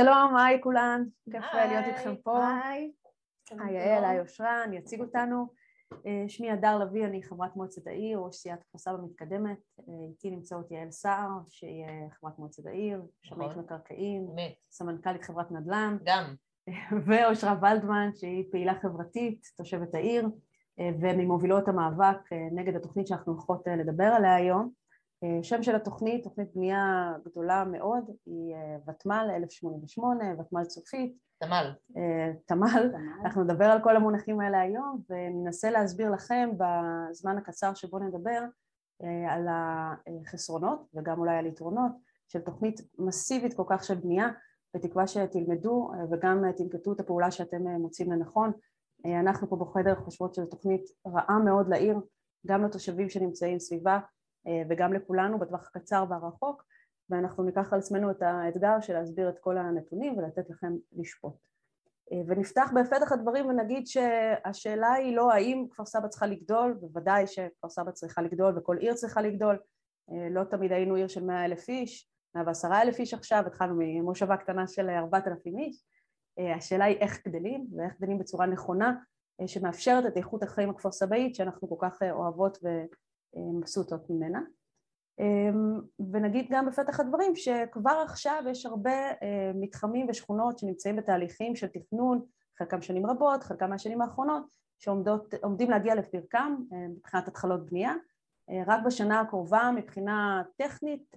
שלום, היי כולן, כיף להיות איתכם פה. היי. היי יעל, היי אושרה, אני אציג אותנו. אה, שמי הדר לביא, אני חברת מועצת העיר, ראש סיעת כפר סבא מתקדמת. אה, איתי נמצאות יעל סער, שהיא אה, חברת מועצת העיר, שמאית נכון. מקרקעין, אמת. סמנכ"לית חברת נדל"ן, גם. ואושרה ולדמן, שהיא פעילה חברתית, תושבת העיר, וממובילות המאבק נגד התוכנית שאנחנו הולכות לדבר עליה היום. שם של התוכנית, תוכנית בנייה גדולה מאוד, היא ותמ"ל 1088, ותמ"ל צופית, תמ"ל. תמ"ל, אנחנו נדבר על כל המונחים האלה היום וננסה להסביר לכם בזמן הקצר שבו נדבר אה, על החסרונות וגם אולי על יתרונות של תוכנית מסיבית כל כך של בנייה בתקווה שתלמדו אה, וגם תנקטו את הפעולה שאתם אה, מוצאים לנכון. אנחנו פה בחדר חושבות שזו תוכנית רעה מאוד לעיר, גם לתושבים שנמצאים סביבה וגם לכולנו בטווח הקצר והרחוק ואנחנו ניקח על עצמנו את האתגר של להסביר את כל הנתונים ולתת לכם לשפוט. אה, ונפתח בפתח הדברים ונגיד שהשאלה היא לא האם כפר סבא צריכה לגדול, בוודאי שכפר סבא צריכה לגדול וכל עיר צריכה לגדול, אה, לא תמיד היינו עיר של מאה אלף איש, מאה ועשרה אלף איש עכשיו, התחלנו ממושבה קטנה של ארבעת אלפים איש, אה, השאלה היא איך גדלים ואיך גדלים בצורה נכונה שמאפשרת את איכות החיים הכפר סבאית שאנחנו כל כך אוהבות ומבסוטות ממנה אמ, ונגיד גם בפתח הדברים שכבר עכשיו יש הרבה אה, מתחמים ושכונות שנמצאים בתהליכים של תכנון, חלקם שנים רבות, חלקם מהשנים האחרונות, שעומדים להגיע לפרקם אה, מבחינת התחלות בנייה. אה, רק בשנה הקרובה מבחינה טכנית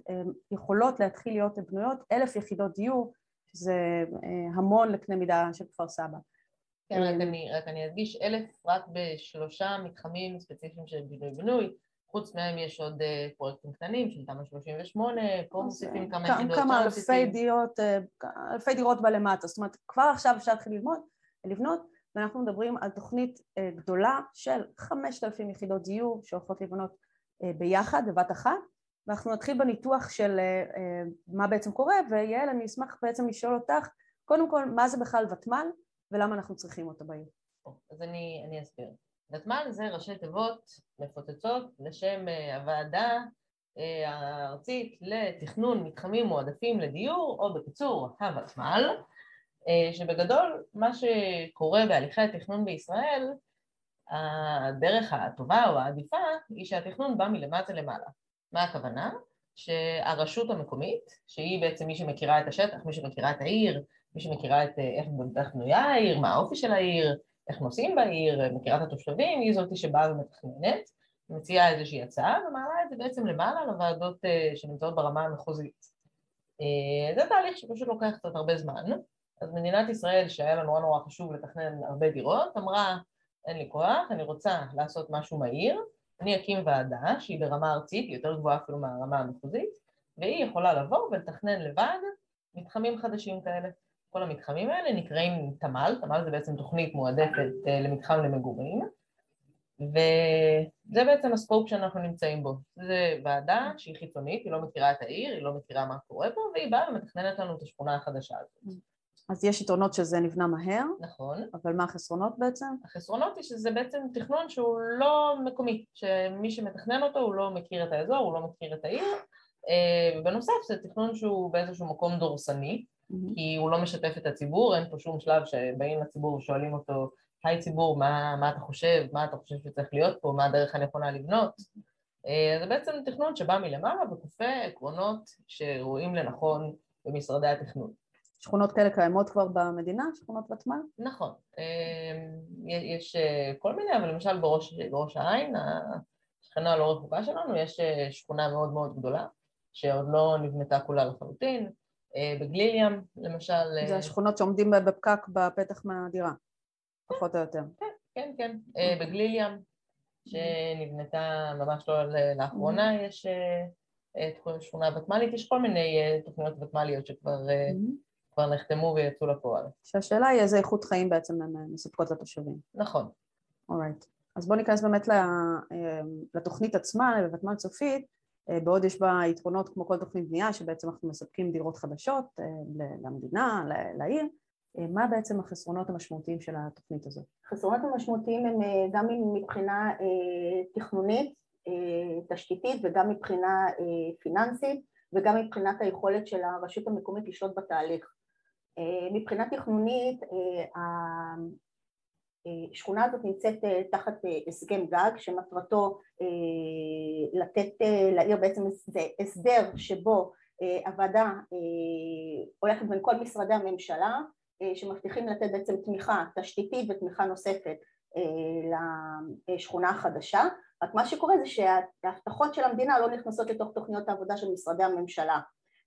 יכולות להתחיל להיות בנויות אלף יחידות דיור, שזה המון לקנה מידה של כפר סבא. כן, רק אני, רק אני אדגיש, אלף רק בשלושה מתחמים ספציפיים של בינוי-בנוי, חוץ מהם יש עוד אה, פרויקטים קטנים של תמ"א 38, פה מוסיפים כמה יחידות. כמה אלפי דירות, אה, אלפי דירות בלמטה, זאת אומרת כבר עכשיו אפשר להתחיל ללמוד, לבנות, ואנחנו מדברים על תוכנית אה, גדולה של 5,000 יחידות דיור שהולכות לבנות ביחד, בבת אחת, ואנחנו נתחיל בניתוח של מה בעצם קורה, ויעל אני אשמח בעצם לשאול אותך, קודם כל מה זה בכלל ותמ"ל ולמה אנחנו צריכים אותה בעיר. אז אני, אני אסביר. ותמ"ל זה ראשי תיבות מפוצצות לשם אה, הוועדה אה, הארצית לתכנון מתחמים מועדפים לדיור, או בקיצור הוותמ"ל, אה, שבגדול מה שקורה בהליכי התכנון בישראל, הדרך הטובה או העדיפה היא שהתכנון בא מלמטה למעלה. מה הכוונה? שהרשות המקומית, שהיא בעצם מי שמכירה את השטח, מי שמכירה את העיר, מי שמכירה את איך בנויה העיר, מה האופי של העיר, איך נוסעים בעיר, מכירה את התושבים, היא זאתי שבאה ומתכננת, מציעה איזושהי הצעה ומעלה את זה בעצם למעלה לוועדות אה, שנמצאות ברמה המחוזית. אה, זה תהליך שפשוט לוקח קצת הרבה זמן, אז מדינת ישראל, שהיה לה נורא נורא חשוב לתכנן הרבה דירות, אמרה אין לי כוח, אני רוצה לעשות משהו מהיר, אני אקים ועדה שהיא ברמה ארצית, היא יותר גבוהה אפילו מהרמה המחוזית, והיא יכולה לבוא ולתכנן לבד מתחמים חדשים כאלה. כל המתחמים האלה נקראים תמ"ל, תמ"ל זה בעצם תוכנית מועדפת אה, למתחם למגורים, וזה בעצם הסקופ שאנחנו נמצאים בו. זו ועדה שהיא חיצונית, היא לא מכירה את העיר, היא לא מכירה מה קורה פה, והיא באה ומתכננת לנו את השכונה החדשה הזאת. אז יש יתרונות שזה נבנה מהר. נכון. אבל מה החסרונות בעצם? החסרונות היא שזה בעצם תכנון שהוא לא מקומי, שמי שמתכנן אותו הוא לא מכיר את האזור, הוא לא מכיר את העיר, אה, ובנוסף זה תכנון שהוא באיזשהו מקום דורסני. כי הוא לא משתף את הציבור, אין פה שום שלב שבאים לציבור ושואלים אותו, היי ציבור, מה, מה אתה חושב, מה אתה חושב שצריך להיות פה, מה הדרך הנכונה לבנות. אה, זה בעצם תכנון שבא מלמעלה וכופה עקרונות שרואים לנכון במשרדי התכנון. שכונות כאלה קיימות כבר במדינה, שכונות ותמ"ל? נכון, אה, יש אה, כל מיני, אבל למשל בראש, בראש העין, השכנה הלא רחוקה שלנו, יש שכונה מאוד מאוד גדולה, שעוד לא נבנתה כולה לחלוטין, בגליל ים, למשל. זה אה, השכונות שעומדים בפקק בפתח מהדירה, פחות או יותר. כן, כן, כן. אה. בגליל ים, שנבנתה ממש לא לאחרונה, mm-hmm. יש שכונה ותמ"לית, יש כל מיני תוכניות ותמ"ליות שכבר mm-hmm. נחתמו ויצאו לפועל. שהשאלה היא איזה איכות חיים בעצם הן מספקות לתושבים. נכון. אורייט. אז בואו ניכנס באמת לתוכנית עצמה, לוותמ"ל צופית. אה, בעוד יש בה יתרונות כמו כל תוכנית בנייה שבעצם אנחנו מספקים דירות חדשות אה, למדינה, לעיר, אה, מה בעצם החסרונות המשמעותיים של התוכנית הזאת? החסרונות המשמעותיים הם גם מבחינה תכנונית, תשתיתית וגם מבחינה פיננסית וגם מבחינת היכולת של הרשות המקומית לשלוט בתהליך. מבחינה תכנונית השכונה הזאת נמצאת תחת הסכם גג שמטרתו לתת לעיר בעצם הסדר שבו הוועדה הולכת בין כל משרדי הממשלה שמבטיחים לתת בעצם תמיכה תשתיתית ותמיכה נוספת לשכונה החדשה, רק מה שקורה זה שההבטחות של המדינה לא נכנסות לתוך תוכניות העבודה של משרדי הממשלה.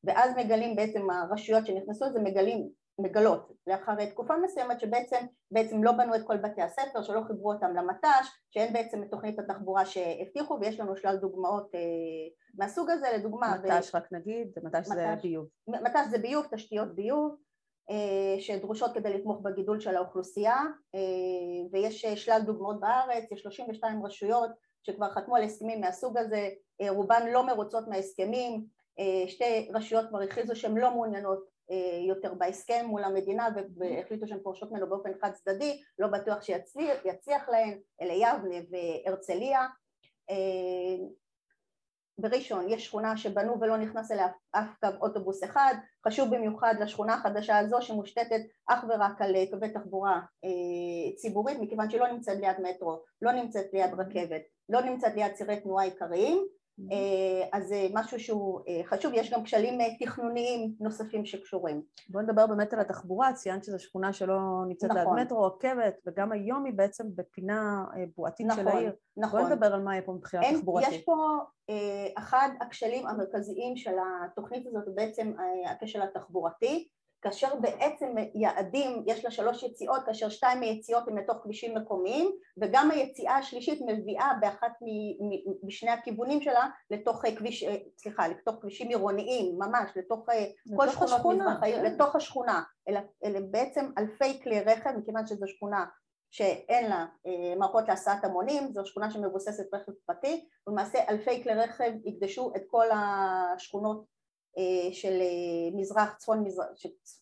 ואז מגלים בעצם הרשויות שנכנסו זה מגלים, מגלות לאחר תקופה מסוימת שבעצם בעצם לא בנו את כל בתי הספר, שלא חיברו אותם למט"ש, שאין בעצם את תוכנית התחבורה שהבטיחו ויש לנו שלל דוגמאות אה, מהסוג הזה, לדוגמה מט"ש ו... רק נגיד, מט"ש זה ביוב. מט"ש זה ביוב, תשתיות ביוב אה, שדרושות כדי לתמוך בגידול של האוכלוסייה אה, ויש שלל דוגמאות בארץ, יש 32 רשויות שכבר חתמו על הסכמים מהסוג הזה, אה, רובן לא מרוצות מההסכמים, שתי רשויות כבר הכריזו שהן לא מעוניינות יותר בהסכם מול המדינה והחליטו שהן פורשות ממנו באופן חד צדדי, לא בטוח שיצליח להן, אלה יבנה והרצליה. בראשון יש שכונה שבנו ולא נכנס אליה אף קו אוטובוס אחד, חשוב במיוחד לשכונה החדשה הזו שמושתתת אך ורק על קווי תחבורה אה, ציבורית מכיוון שלא נמצאת ליד מטרו, לא נמצאת ליד רכבת, לא נמצאת ליד צירי תנועה עיקריים. אה, אז זה משהו שהוא אה, חשוב, יש גם כשלים אה, תכנוניים נוספים שקשורים. בואי נדבר באמת על התחבורה, ציינת שזו שכונה שלא נמצאת נכון. ליד מטרו, רכבת, וגם היום היא בעצם בפינה בועתית נכון, של העיר. נכון. בואי נדבר על מה יהיה פה מבחינה תחבורתית. יש פה אחד הכשלים המרכזיים של התוכנית הזאת, בעצם הכשל התחבורתי. כאשר בעצם יעדים, יש לה שלוש יציאות, כאשר שתיים מהיציאות הן לתוך כבישים מקומיים וגם היציאה השלישית מביאה באחת משני הכיוונים שלה לתוך כביש, סליחה, לתוך כבישים עירוניים, ממש, לתוך כל שכונות מזרח העיר, כן. לתוך השכונה, אלה, אלה בעצם אלפי כלי רכב, מכיוון שזו שכונה שאין לה אה, מערכות להסעת המונים, זו שכונה שמבוססת רכב פרטי, ולמעשה אלפי כלי רכב יקדשו את כל השכונות אה, של אה, מזרח, צפון מזרח,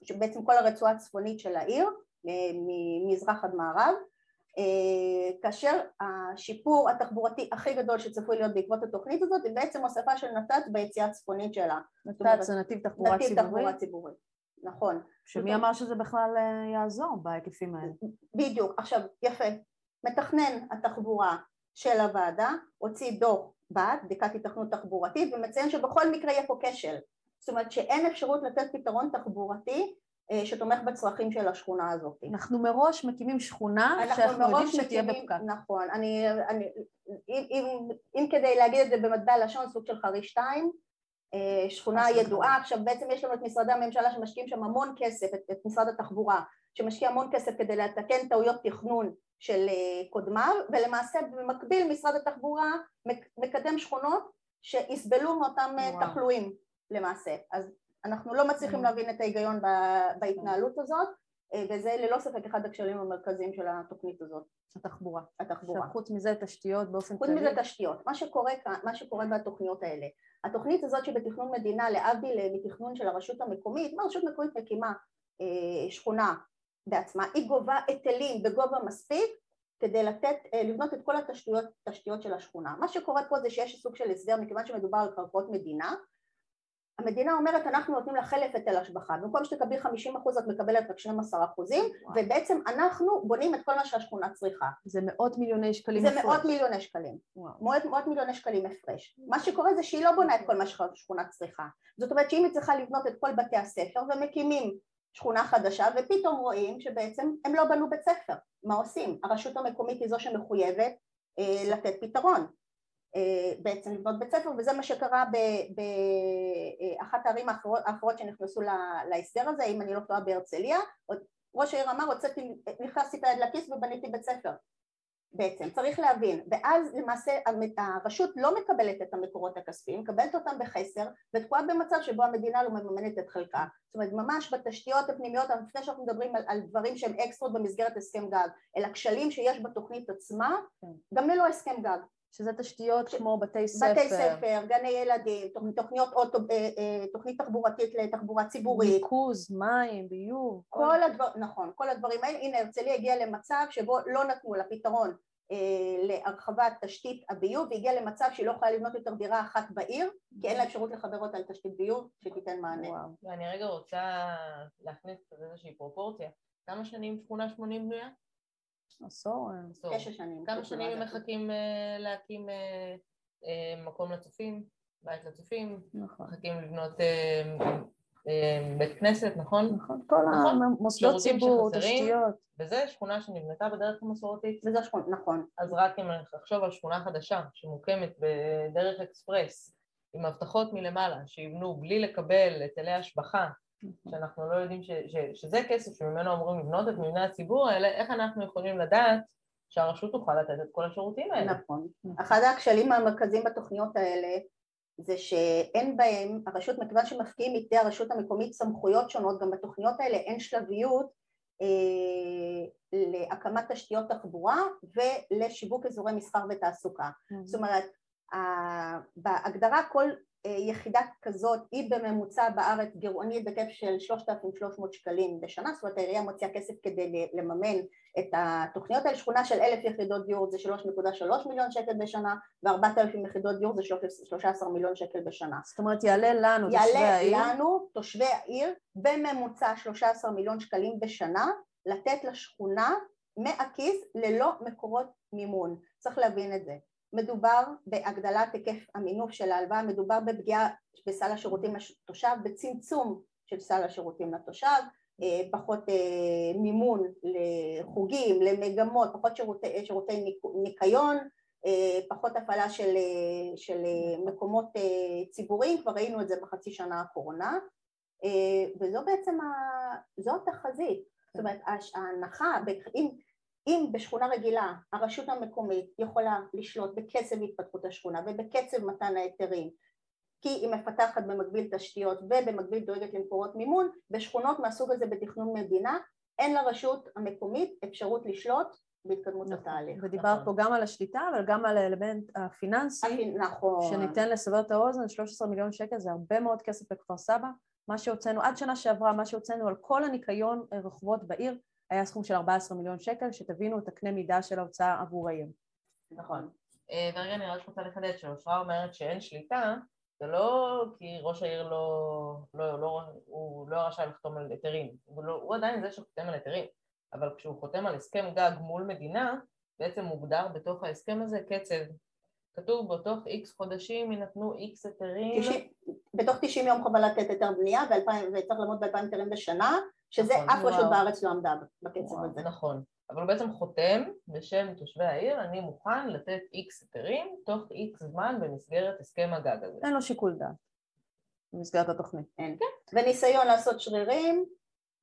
שבעצם כל הרצועה הצפונית של העיר, אה, ממזרח עד מערב, כאשר השיפור התחבורתי הכי גדול שצפוי להיות בעקבות התוכנית הזאת זה בעצם הוספה של נת"צ ביציאה הצפונית שלה. נת"צ זה נתיב תחבורה ציבורית? נתיב תחבורה ציבורית, נכון. שמי אמר שזה בכלל יעזור בהיקפים האלה? בדיוק, עכשיו יפה, מתכנן התחבורה של הוועדה הוציא דוח בת, בדיקת התכנות תחבורתית, ומציין שבכל מקרה יהיה פה כשל. זאת אומרת שאין אפשרות לתת פתרון תחבורתי אה, שתומך בצרכים של השכונה הזאת. אנחנו מראש מקימים שכונה שאנחנו יודעים שתהיה בפקק. נכון, אני, אני, אם, אם, אם כדי להגיד את זה במטבע לשון, סוג של חריש 2, אה, שכונה ידועה, עכשיו בעצם יש לנו את משרדי הממשלה שמשקיעים שם המון כסף, את, את משרד התחבורה, שמשקיע המון כסף כדי לתקן טעויות תכנון של אה, קודמיו, ולמעשה במקביל משרד התחבורה מקדם שכונות שיסבלו מאותם תחלואים. למעשה. אז אנחנו לא מצליחים mm. להבין את ההיגיון בהתנהלות הזאת אה, וזה ללא ספק אחד הכשלים המרכזיים של התוכנית הזאת. התחבורה. התחבורה. עכשיו חוץ מזה תשתיות באופן כללי? חוץ מזה תשתיות. מה שקורה, מה שקורה בתוכניות האלה, התוכנית הזאת שבתכנון מדינה להבדיל מתכנון של הרשות המקומית, מה רשות מקומית מקימה אה, שכונה בעצמה, היא גובה היטלים בגובה מספיק כדי לתת, אה, לבנות את כל התשתיות תשתיות של השכונה. מה שקורה פה זה שיש סוג של הסדר מכיוון שמדובר על קרקעות מדינה המדינה אומרת אנחנו נותנים לך חלף היטל השבחה, במקום שתקבלי 50 אחוז את מקבלת רק 12 אחוזים ובעצם אנחנו בונים את כל מה שהשכונה צריכה. זה מאות מיליוני שקלים זה הפרש. זה מאות מיליוני שקלים, מאות, מאות מיליוני שקלים הפרש. מה שקורה זה שהיא לא בונה את כל מה שהשכונה צריכה, זאת אומרת שאם היא צריכה לבנות את כל בתי הספר ומקימים שכונה חדשה ופתאום רואים שבעצם הם לא בנו בית ספר, מה עושים? הרשות המקומית היא זו שמחויבת אה, לתת פתרון בעצם לבנות בית ספר וזה מה שקרה באחת הערים האחרות, שנכנסו להסדר הזה, אם אני לא טועה בהרצליה, ראש העיר אמר הוצאתי, נכנסתי את היד לכיס ובניתי בית ספר. בעצם, צריך להבין, ואז למעשה הרשות לא מקבלת את המקורות הכספיים, מקבלת אותם בחסר ותקועה במצב שבו המדינה לא מממנת את חלקה, זאת אומרת ממש בתשתיות הפנימיות, לפני שאנחנו מדברים על, על דברים שהם אקסטרות במסגרת הסכם גג, אלא כשלים שיש בתוכנית עצמה, כן. גם ללא הסכם גג, שזה תשתיות כמו בתי ספר. בתי ספר, גני ילדים, תוכניות אוטו, אה, אה, תוכנית תחבורתית לתחבורה ציבורית. ניקוז, מים, ביוב. כל הדבר, נכון, כל הדברים האלה. הנה הרצליה הגיעה למצב שבו לא נתנו לה פתרון אה, להרחבת תשתית הביוב והגיעה למצב שהיא לא יכולה לבנות יותר דירה אחת בעיר כי אין לה אפשרות לחבר אותה לתשתית ביוב שתיתן מענה. וואו. ואני רגע רוצה להכניס איזושהי פרופורציה. כמה שנים שכונה 80 בנויה? עשור. תשע שנים. כמה שנים הם מחכים אה, להקים אה, מקום לצופים, בית לצופים, נכון. מחכים לבנות אה, בית כנסת, נכון? נכון, כל נכון. המוסדות ציבור, תשתיות. וזה שכונה שנבנתה בדרך המסורתית. וזה שכונה, נכון. אז רק אם נחשוב על שכונה חדשה שמוקמת בדרך אקספרס, עם הבטחות מלמעלה, שיבנו בלי לקבל היטלי השבחה. שאנחנו לא יודעים ש, ש, שזה כסף שממנו אמורים לבנות את מבני הציבור האלה, איך אנחנו יכולים לדעת שהרשות תוכל לתת את כל השירותים האלה? נכון. אחד הכשלים המרכזיים בתוכניות האלה זה שאין בהם, הרשות, מכיוון שמפקיעים מידי הרשות המקומית סמכויות שונות, גם בתוכניות האלה אין שלביות אה, להקמת תשתיות תחבורה ולשיווק אזורי מסחר ותעסוקה. Mm-hmm. זאת אומרת, בהגדרה כל יחידה כזאת היא בממוצע בארץ גירעונית בהיקף של 3,300 שקלים בשנה, זאת אומרת העירייה מוציאה כסף כדי לממן את התוכניות האלה, שכונה של אלף יחידות דיור זה 3.3 מיליון שקל בשנה ו-4,000 יחידות דיור זה 13 מיליון שקל בשנה. זאת אומרת יעלה לנו יעלה תושבי העיר? יעלה לנו תושבי העיר בממוצע 13 מיליון שקלים בשנה לתת לשכונה מהכיס ללא מקורות מימון, צריך להבין את זה. מדובר בהגדלת היקף המינוף של ההלוואה, מדובר בפגיעה בסל השירותים לתושב, בצמצום של סל השירותים לתושב, אה, פחות אה, מימון לחוגים, למגמות, פחות שירותי, שירותי ניקיון, אה, פחות הפעלה של, של מקומות ציבוריים, כבר ראינו את זה בחצי שנה האחרונה, וזו בעצם, ה, התחזית, זאת אומרת ההנחה, אם אם בשכונה רגילה הרשות המקומית יכולה לשלוט בקצב התפתחות השכונה ובקצב מתן ההיתרים כי היא מפתחת במקביל תשתיות ובמקביל דואגת למקורות מימון, בשכונות מהסוג הזה בתכנון מדינה אין לרשות המקומית אפשרות לשלוט בהתקדמות נכון. התהליך. ודיברת נכון. פה גם על השליטה אבל גם על האלמנט הפיננסי, הפ... נכון. שניתן לסבר את האוזן, 13 מיליון שקל זה הרבה מאוד כסף בכפר סבא, מה שהוצאנו עד שנה שעברה, מה שהוצאנו על כל הניקיון רחובות בעיר היה סכום של 14 מיליון שקל, שתבינו את הקנה מידה של ההוצאה עבור העיר. נכון. אה, ורגע אני רק רוצה לחדד שאושרה אומרת שאין שליטה, זה לא כי ראש העיר לא, לא, לא, הוא לא רשאי לחתום על היתרים, הוא, לא, הוא עדיין זה שחותם על היתרים, אבל כשהוא חותם על הסכם גג מול מדינה, בעצם מוגדר בתוך ההסכם הזה קצב. כתוב בתוך איקס חודשים יינתנו איקס היתרים. בתוך 90 יום חובה לתת היתר בנייה וצריך לעמוד ב-2,000 היתרים בשנה שזה נכון, אף רשות בארץ לא עמדה בקצב הזה. נכון, אבל הוא בעצם חותם בשם תושבי העיר, אני מוכן לתת איקס היתרים תוך איקס זמן במסגרת הסכם הגג הזה. אין לו שיקול דעת במסגרת התוכנית. אין, כן. וניסיון לעשות שרירים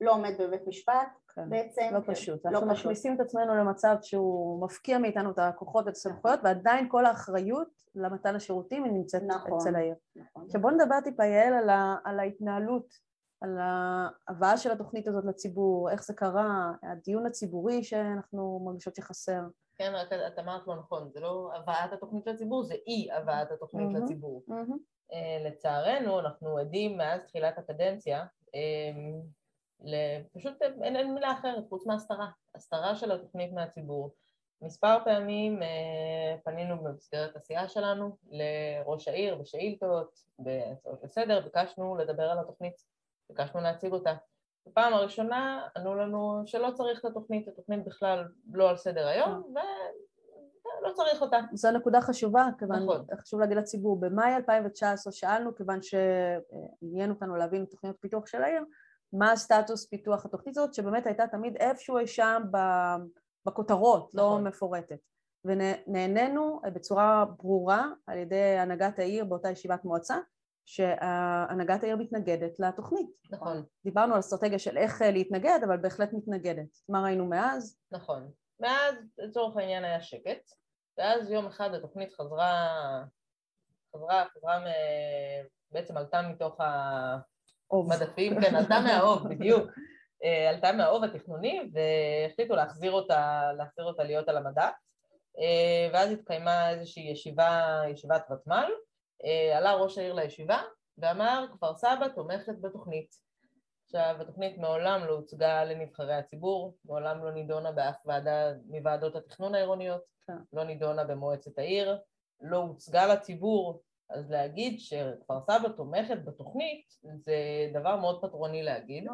לא עומד בבית משפט כן. בעצם. לא כן. פשוט. לא אנחנו פשוט. מכניסים את עצמנו למצב שהוא מפקיע מאיתנו את הכוחות ואת הסמכויות ועדיין כל האחריות למתן השירותים היא נמצאת נכון, אצל העיר. נכון. עכשיו בוא נדבר טיפה יעל על, על ההתנהלות על ההבאה של התוכנית הזאת לציבור, איך זה קרה, הדיון הציבורי שאנחנו מרגישות שחסר. כן, רק את אמרת לא נכון, זה לא הבאת התוכנית לציבור, זה אי הבאת התוכנית mm-hmm, לציבור. Mm-hmm. לצערנו, אנחנו עדים מאז תחילת הקדנציה, um, פשוט אין, אין מילה אחרת חוץ מהסתרה, הסתרה של התוכנית מהציבור. מספר פעמים uh, פנינו במסגרת הסיעה שלנו לראש העיר בשאילתות, בהצעות לסדר, ביקשנו לדבר על התוכנית ביקשנו להציג אותה. בפעם הראשונה ענו לנו שלא צריך את התוכנית, התוכנית בכלל לא על סדר היום ולא צריך אותה. זו נקודה חשובה, כיוון, נכון. חשוב להגיד לציבור, במאי 2019 שאלנו, כיוון שעניין אותנו להבין תוכניות פיתוח של העיר, מה הסטטוס פיתוח התוכנית הזאת, שבאמת הייתה תמיד איפשהו אי שם בכותרות, לא נכון. לא מפורטת. ונהנינו בצורה ברורה על ידי הנהגת העיר באותה ישיבת מועצה, שהנהגת העיר מתנגדת לתוכנית. נכון. דיברנו על אסטרטגיה של איך אה, להתנגד, אבל בהחלט מתנגדת. מה ראינו מאז? נכון. מאז, לצורך העניין, היה שקט, ואז יום אחד התוכנית חזרה, חזרה, חזרה, מ... בעצם עלתה מתוך המדפים, כן, עלתה מהאוב, בדיוק. אה, עלתה מהאוב התכנוני והחליטו להחזיר אותה, להחזיר אותה להיות על המדף אה, ואז התקיימה איזושהי ישיבה, ישיבת ותמ"ל עלה ראש העיר לישיבה ואמר כפר סבא תומכת בתוכנית. עכשיו, התוכנית מעולם לא הוצגה לנבחרי הציבור, מעולם לא נידונה באף ועדה מוועדות התכנון העירוניות, כן. לא נידונה במועצת העיר, לא הוצגה לציבור, אז להגיד שכפר סבא תומכת בתוכנית זה דבר מאוד פטרוני להגיד. לא,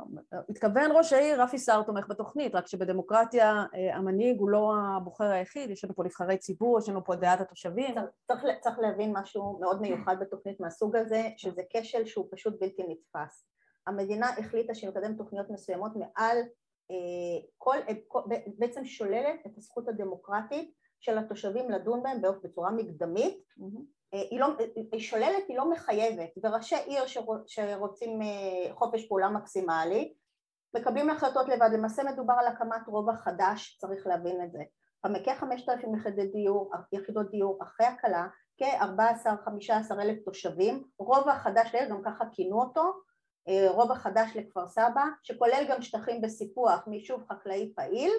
התכוון ראש העיר, רפי סער תומך בתוכנית, רק שבדמוקרטיה אה, המנהיג הוא לא הבוחר היחיד, יש לנו פה נבחרי ציבור, יש לנו פה דעת התושבים. צריך, צריך, להבין משהו מאוד מיוחד בתוכנית מהסוג הזה, שזה כשל שהוא פשוט בלתי נתפס. המדינה החליטה שהיא מקדמת תוכניות מסוימות מעל אה, כל, כל, בעצם שוללת את הזכות הדמוקרטית של התושבים לדון בהם בצורה מקדמית, אה, היא, לא, היא שוללת, היא לא מחייבת, וראשי עיר שרוצים אה, חופש פעולה מקסימלי מקבלים החלטות לבד, למעשה מדובר על הקמת רובע חדש, צריך להבין את זה, כ-5,000 יחידות דיור, יחידות דיור אחרי הקלה, כ-14-15 אלף תושבים, רובע חדש לעיר, גם ככה כינו אותו, אה, רובע חדש לכפר סבא, שכולל גם שטחים בסיפוח מיישוב חקלאי פעיל,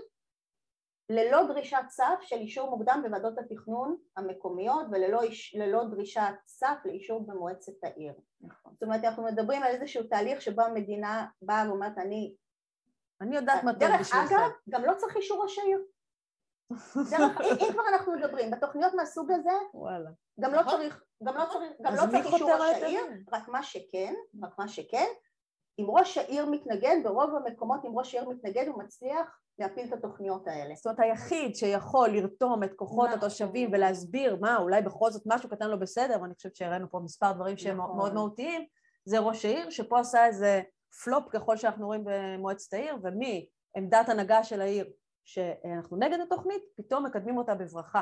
ללא דרישת סף של אישור מוקדם בוועדות התכנון המקומיות וללא דרישת סף לאישור במועצת העיר. נכון. זאת אומרת אנחנו מדברים על איזשהו תהליך שבו המדינה באה ואומרת אני... אני יודעת מה טוב בשבילכם. דרך אגב, גם לא צריך אישור ראש העיר. דרך, אם כבר אנחנו מדברים, בתוכניות מהסוג הזה, וואלה. גם לא נכון. צריך, גם לא צריך, גם לא צריך אישור ראש העיר, רק מה שכן, רק מה שכן, אם ראש העיר מתנגד, ברוב המקומות אם ראש העיר מתנגד הוא מצליח להפיל את התוכניות האלה. זאת אומרת היחיד שיכול לרתום את כוחות נכון. התושבים ולהסביר מה אולי בכל זאת משהו קטן לא בסדר, ואני חושבת שהראינו פה מספר דברים שהם נכון. מאוד מהותיים, זה ראש העיר שפה עשה איזה פלופ ככל שאנחנו רואים במועצת העיר, ומעמדת הנהגה של העיר שאנחנו נגד התוכנית, פתאום מקדמים אותה בברכה.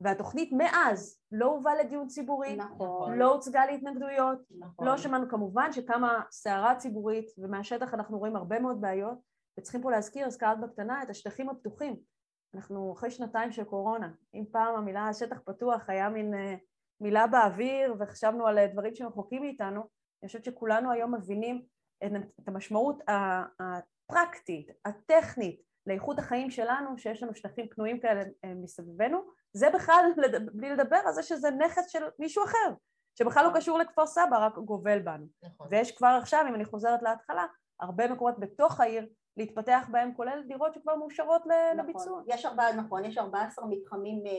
והתוכנית מאז לא הובאה לדיון ציבורי, נכון. לא הוצגה להתנגדויות, נכון. לא שמענו כמובן שקמה סערה ציבורית ומהשטח אנחנו רואים הרבה מאוד בעיות וצריכים פה להזכיר, הזכרת בקטנה, את השטחים הפתוחים. אנחנו אחרי שנתיים של קורונה, אם פעם המילה שטח פתוח היה מין uh, מילה באוויר וחשבנו על דברים שרחוקים מאיתנו, אני חושבת שכולנו היום מבינים את, המשמעות הפרקטית, הטכנית, לאיכות החיים שלנו, שיש לנו שטחים פנויים כאלה אה, מסביבנו, זה בכלל בלי לדבר על זה שזה נכס של מישהו אחר, שבכלל לא קשור לכפר סבא, רק גובל בנו. נכון. ויש כבר עכשיו, אם אני חוזרת להתחלה, הרבה מקומות בתוך העיר להתפתח בהם, כולל דירות שכבר מאושרות נכון. לביצוע. יש ארבעה, נכון, יש 14 מתחמים, אה,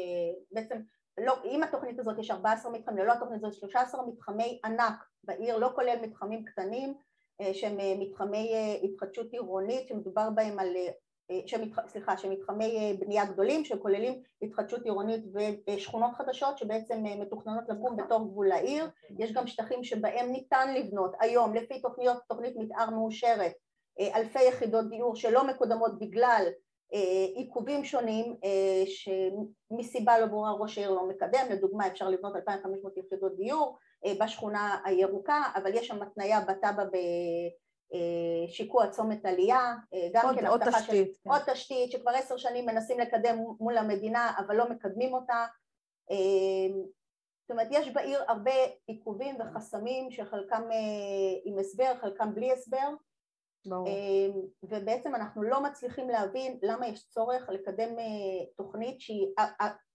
בעצם, לא, עם התוכנית הזאת יש 14 מתחמים, ללא התוכנית הזאת 13 מתחמי ענק בעיר, לא כולל מתחמים קטנים, אה, שהם מתחמי התחדשות עירונית, שמדובר בהם על שמתח... סליחה, שמתחמי אה, בנייה גדולים שכוללים התחדשות עירונית ושכונות חדשות שבעצם אה, מתוכננות לקום. בתור גבול העיר, יש גם שטחים שבהם ניתן לבנות היום לפי תוכניות, תוכנית מתאר מאושרת אה, אלפי יחידות דיור שלא מקודמות בגלל עיכובים שונים שמסיבה לא ברורה ראש העיר לא מקדם, לדוגמה אפשר לבנות 2,500 יחידות דיור בשכונה הירוקה אבל יש שם התניה בתב"ע אה, שיקוע צומת עלייה, אה, גם עוד, כן עוד תשתית, של, כן. עוד תשתית שכבר עשר שנים מנסים לקדם מול המדינה אבל לא מקדמים אותה. אה, זאת אומרת יש בעיר הרבה עיכובים וחסמים שחלקם עם הסבר, חלקם בלי הסבר ברור. ובעצם אנחנו לא מצליחים להבין למה יש צורך לקדם תוכנית שהיא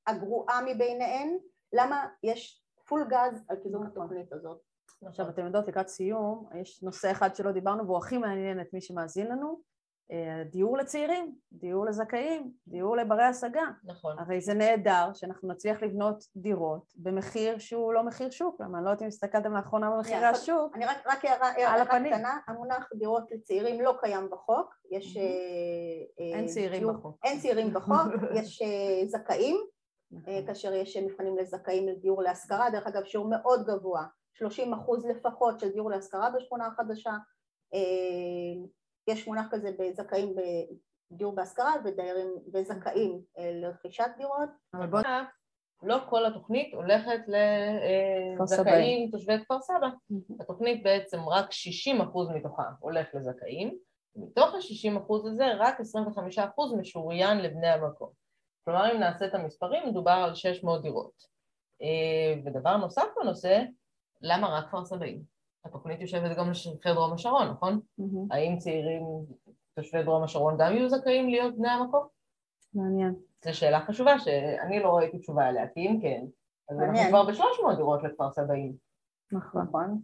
הגרועה מביניהן, למה יש פול גז על קידום נכון. התוכנית הזאת עכשיו אתם יודעות לקראת סיום, יש נושא אחד שלא דיברנו והוא הכי מעניין את מי שמאזין לנו, אה, דיור לצעירים, דיור לזכאים, דיור לברי השגה. נכון. הרי זה נהדר שאנחנו נצליח לבנות דירות במחיר שהוא לא מחיר שוק, למה אני לא יודעת אם הסתכלתם לאחרונה במחירי השוק. אני רק, רק הערה קטנה, המונח דירות לצעירים לא קיים בחוק, יש... אה, אה, אין צעירים בחוק. אין צעירים בחוק, יש זכאים, נכון. כאשר יש מבחנים לזכאים לדיור להשכרה, דרך אגב שיעור מאוד גבוה 30 אחוז לפחות של דיור להשכרה בשכונה החדשה, אה, יש מונח כזה בזכאים בדיור בהשכרה ודיירים וזכאים אה, לרכישת דירות. אבל בוא... לא כל התוכנית הולכת לזכאים תושבי כפר סבא. התוכנית בעצם רק 60 אחוז מתוכה הולך לזכאים, מתוך ה-60 אחוז הזה רק 25 אחוז משוריין לבני המקום. כלומר אם נעשה את המספרים מדובר על 600 דירות. אה, ודבר נוסף בנושא למה רק כפר סבאים? התוכנית יושבת גם לשטחי דרום השרון, נכון? Mm-hmm. האם צעירים תושבי דרום השרון גם יהיו זכאים להיות בני המקום? מעניין. זו שאלה חשובה שאני לא ראיתי תשובה עליה, כי אם כן, אז אנחנו כבר בשלוש מאות דירות לכפר סבאים. נכון. נכון.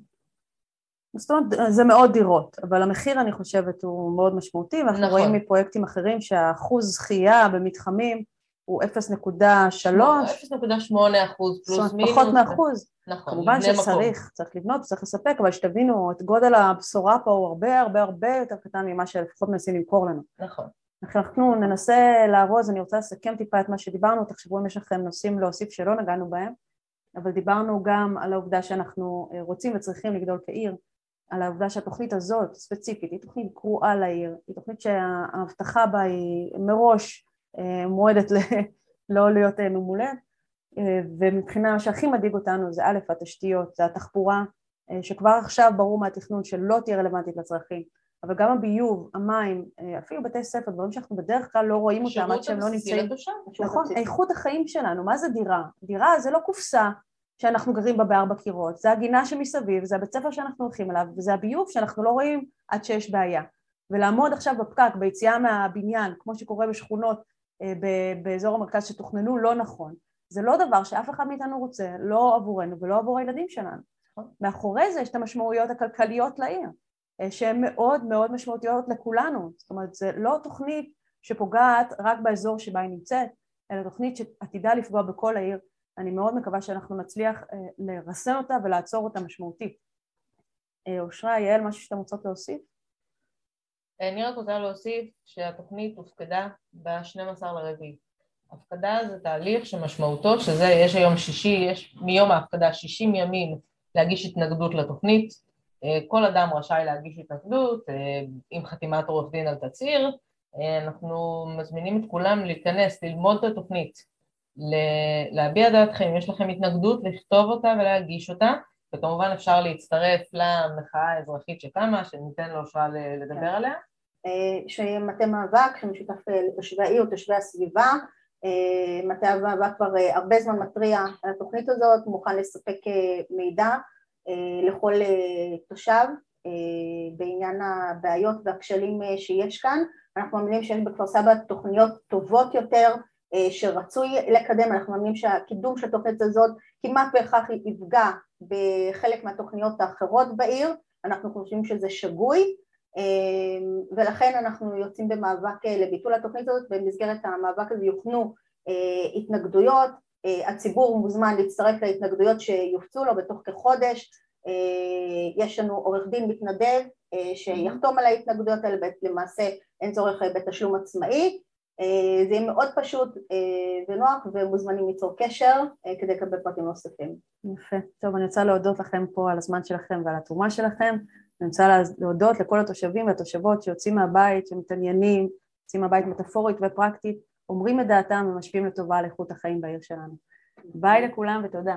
זאת אומרת, זה מאות דירות, אבל המחיר אני חושבת הוא מאוד משמעותי, ואנחנו נכון. רואים מפרויקטים אחרים שהאחוז זכייה במתחמים הוא 0.3. 0.8 אחוז פלוס מינוס. פחות מאחוז. נכון, כמובן שצריך, מקום. צריך לבנות, צריך לספק, אבל שתבינו, את גודל הבשורה פה הוא הרבה הרבה הרבה יותר קטן ממה שלפחות מנסים למכור לנו. נכון. אנחנו ננסה לארוז, אני רוצה לסכם טיפה את מה שדיברנו, תחשבו אם יש לכם נושאים להוסיף שלא נגענו בהם, אבל דיברנו גם על העובדה שאנחנו אה, רוצים וצריכים לגדול כעיר, על העובדה שהתוכנית הזאת ספציפית היא תוכנית גרועה לעיר, היא תוכנית שההבטחה בה היא מראש מועדת לא להיות אה, ממולאת ומבחינה מה שהכי מדאיג אותנו זה א' התשתיות, זה התחבורה שכבר עכשיו ברור מהתכנון שלא תהיה רלוונטית לצרכים אבל גם הביוב, המים, אפילו בתי ספר, דברים שאנחנו בדרך כלל לא רואים אותם עד שהם לא נמצאים. נכון, איכות החיים שלנו, מה זה דירה? דירה זה לא קופסה שאנחנו גרים בה בארבע קירות, זה הגינה שמסביב, זה הבית ספר שאנחנו הולכים אליו, וזה הביוב שאנחנו לא רואים עד שיש בעיה. ולעמוד עכשיו בפקק, ביציאה מהבניין, כמו שקורה בשכונות אה, באזור המרכז שתוכננו לא נכון, זה לא דבר שאף אחד מאיתנו רוצה, לא עבורנו ולא עבור הילדים שלנו. מאחורי זה יש את המשמעויות הכלכליות לעיר, אה, שהן מאוד מאוד משמעותיות לכולנו. זאת אומרת, זה לא תוכנית שפוגעת רק באזור שבה היא נמצאת, אלא תוכנית שעתידה לפגוע בכל העיר אני מאוד מקווה שאנחנו נצליח אה, לרסן אותה ולעצור אותה משמעותית. אה, אושרה, יעל, משהו שאתם רוצות להוסיף? אני רק רוצה להוסיף שהתוכנית הופקדה ב-12 לרביעי. הפקדה זה תהליך שמשמעותו שזה, יש היום שישי, יש מיום ההפקדה 60 ימים להגיש התנגדות לתוכנית, אה, כל אדם רשאי להגיש התנגדות עם חתימת עורך דין על תצהיר, אנחנו מזמינים את כולם להיכנס, ללמוד את התוכנית, להביע דעתכם, יש לכם התנגדות, לכתוב אותה ולהגיש אותה, וכמובן אפשר להצטרף למחאה האזרחית שקמה, שניתן לאושרה לדבר כן. עליה. אה, שמטה מאבק שמשותף אה, לתושבי העיר ותושבי הסביבה, אה, מטה המאבק כבר הרבה זמן מתריע על התוכנית הזאת, מוכן לספק מידע לכל תושב בעניין הבעיות והכשלים שיש כאן. אנחנו מאמינים שיש בכפר סבא תוכניות טובות יותר שרצוי לקדם, אנחנו מאמינים שהקידום של התוכנית הזאת כמעט בהכרח יפגע בחלק מהתוכניות האחרות בעיר, אנחנו חושבים שזה שגוי אה, ולכן אנחנו יוצאים במאבק אה, לביטול התוכנית הזאת, במסגרת המאבק הזה יוכנו התנגדויות, הציבור מוזמן להצטרף להתנגדויות שיופצו לו בתוך כחודש, יש לנו עורך דין מתנדב שיחתום על ההתנגדויות האלה, למעשה אין צורך בתשלום עצמאי אה, זה יהיה מאוד פשוט אה, ונוח ומוזמנים ליצור קשר אה, כדי לקבל פרטים נוספים. יפה. טוב, אני רוצה להודות לכם פה על הזמן שלכם ועל התרומה שלכם. אני רוצה להודות לכל התושבים והתושבות שיוצאים מהבית, שמתעניינים, יוצאים מהבית מטאפורית ופרקטית, אומרים את דעתם ומשפיעים לטובה על איכות החיים בעיר שלנו. ביי לכולם ותודה.